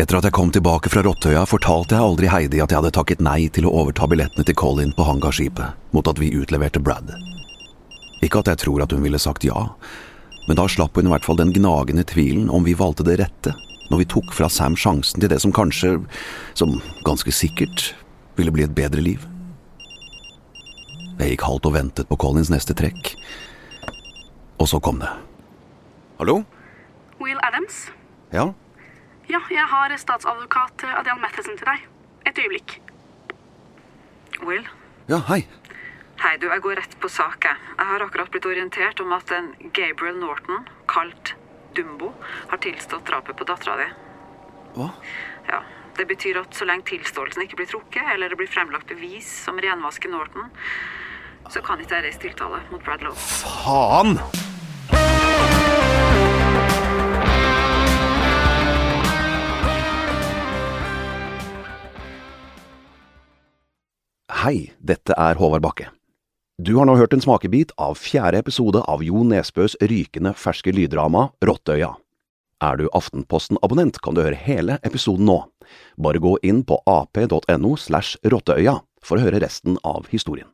Etter at jeg kom tilbake fra Rottøya, fortalte jeg aldri Heidi at jeg hadde takket nei til å overta billettene til Colin på hangarskipet, mot at vi utleverte Brad. Ikke at jeg tror at hun ville sagt ja, men da slapp hun i hvert fall den gnagende tvilen om vi valgte det rette, når vi tok fra Sam sjansen til det som kanskje, som ganske sikkert, ville bli et bedre liv. Jeg gikk halvt og ventet på Collins neste trekk, og så kom det. Hallo? Will Adams? Ja? Ja, jeg har statsadvokat Adrian Matheson til deg. Et øyeblikk. Will? Ja, hei. Hei, du, jeg går rett på sak, jeg. Jeg har akkurat blitt orientert om at en Gabriel Norton, kalt Dumbo, har tilstått drapet på dattera di. Hva? Ja, Det betyr at så lenge tilståelsen ikke blir trukket, eller det blir fremlagt bevis som renvasker Norton, så kan ikke jeg reise tiltale mot Brad Lowe. Faen! Hei, dette er Håvard Bakke. Du har nå hørt en smakebit av fjerde episode av Jo Nesbøs rykende ferske lyddrama Rottøya. Er du Aftenposten-abonnent, kan du høre hele episoden nå. Bare gå inn på ap.no slash rottøya for å høre resten av historien.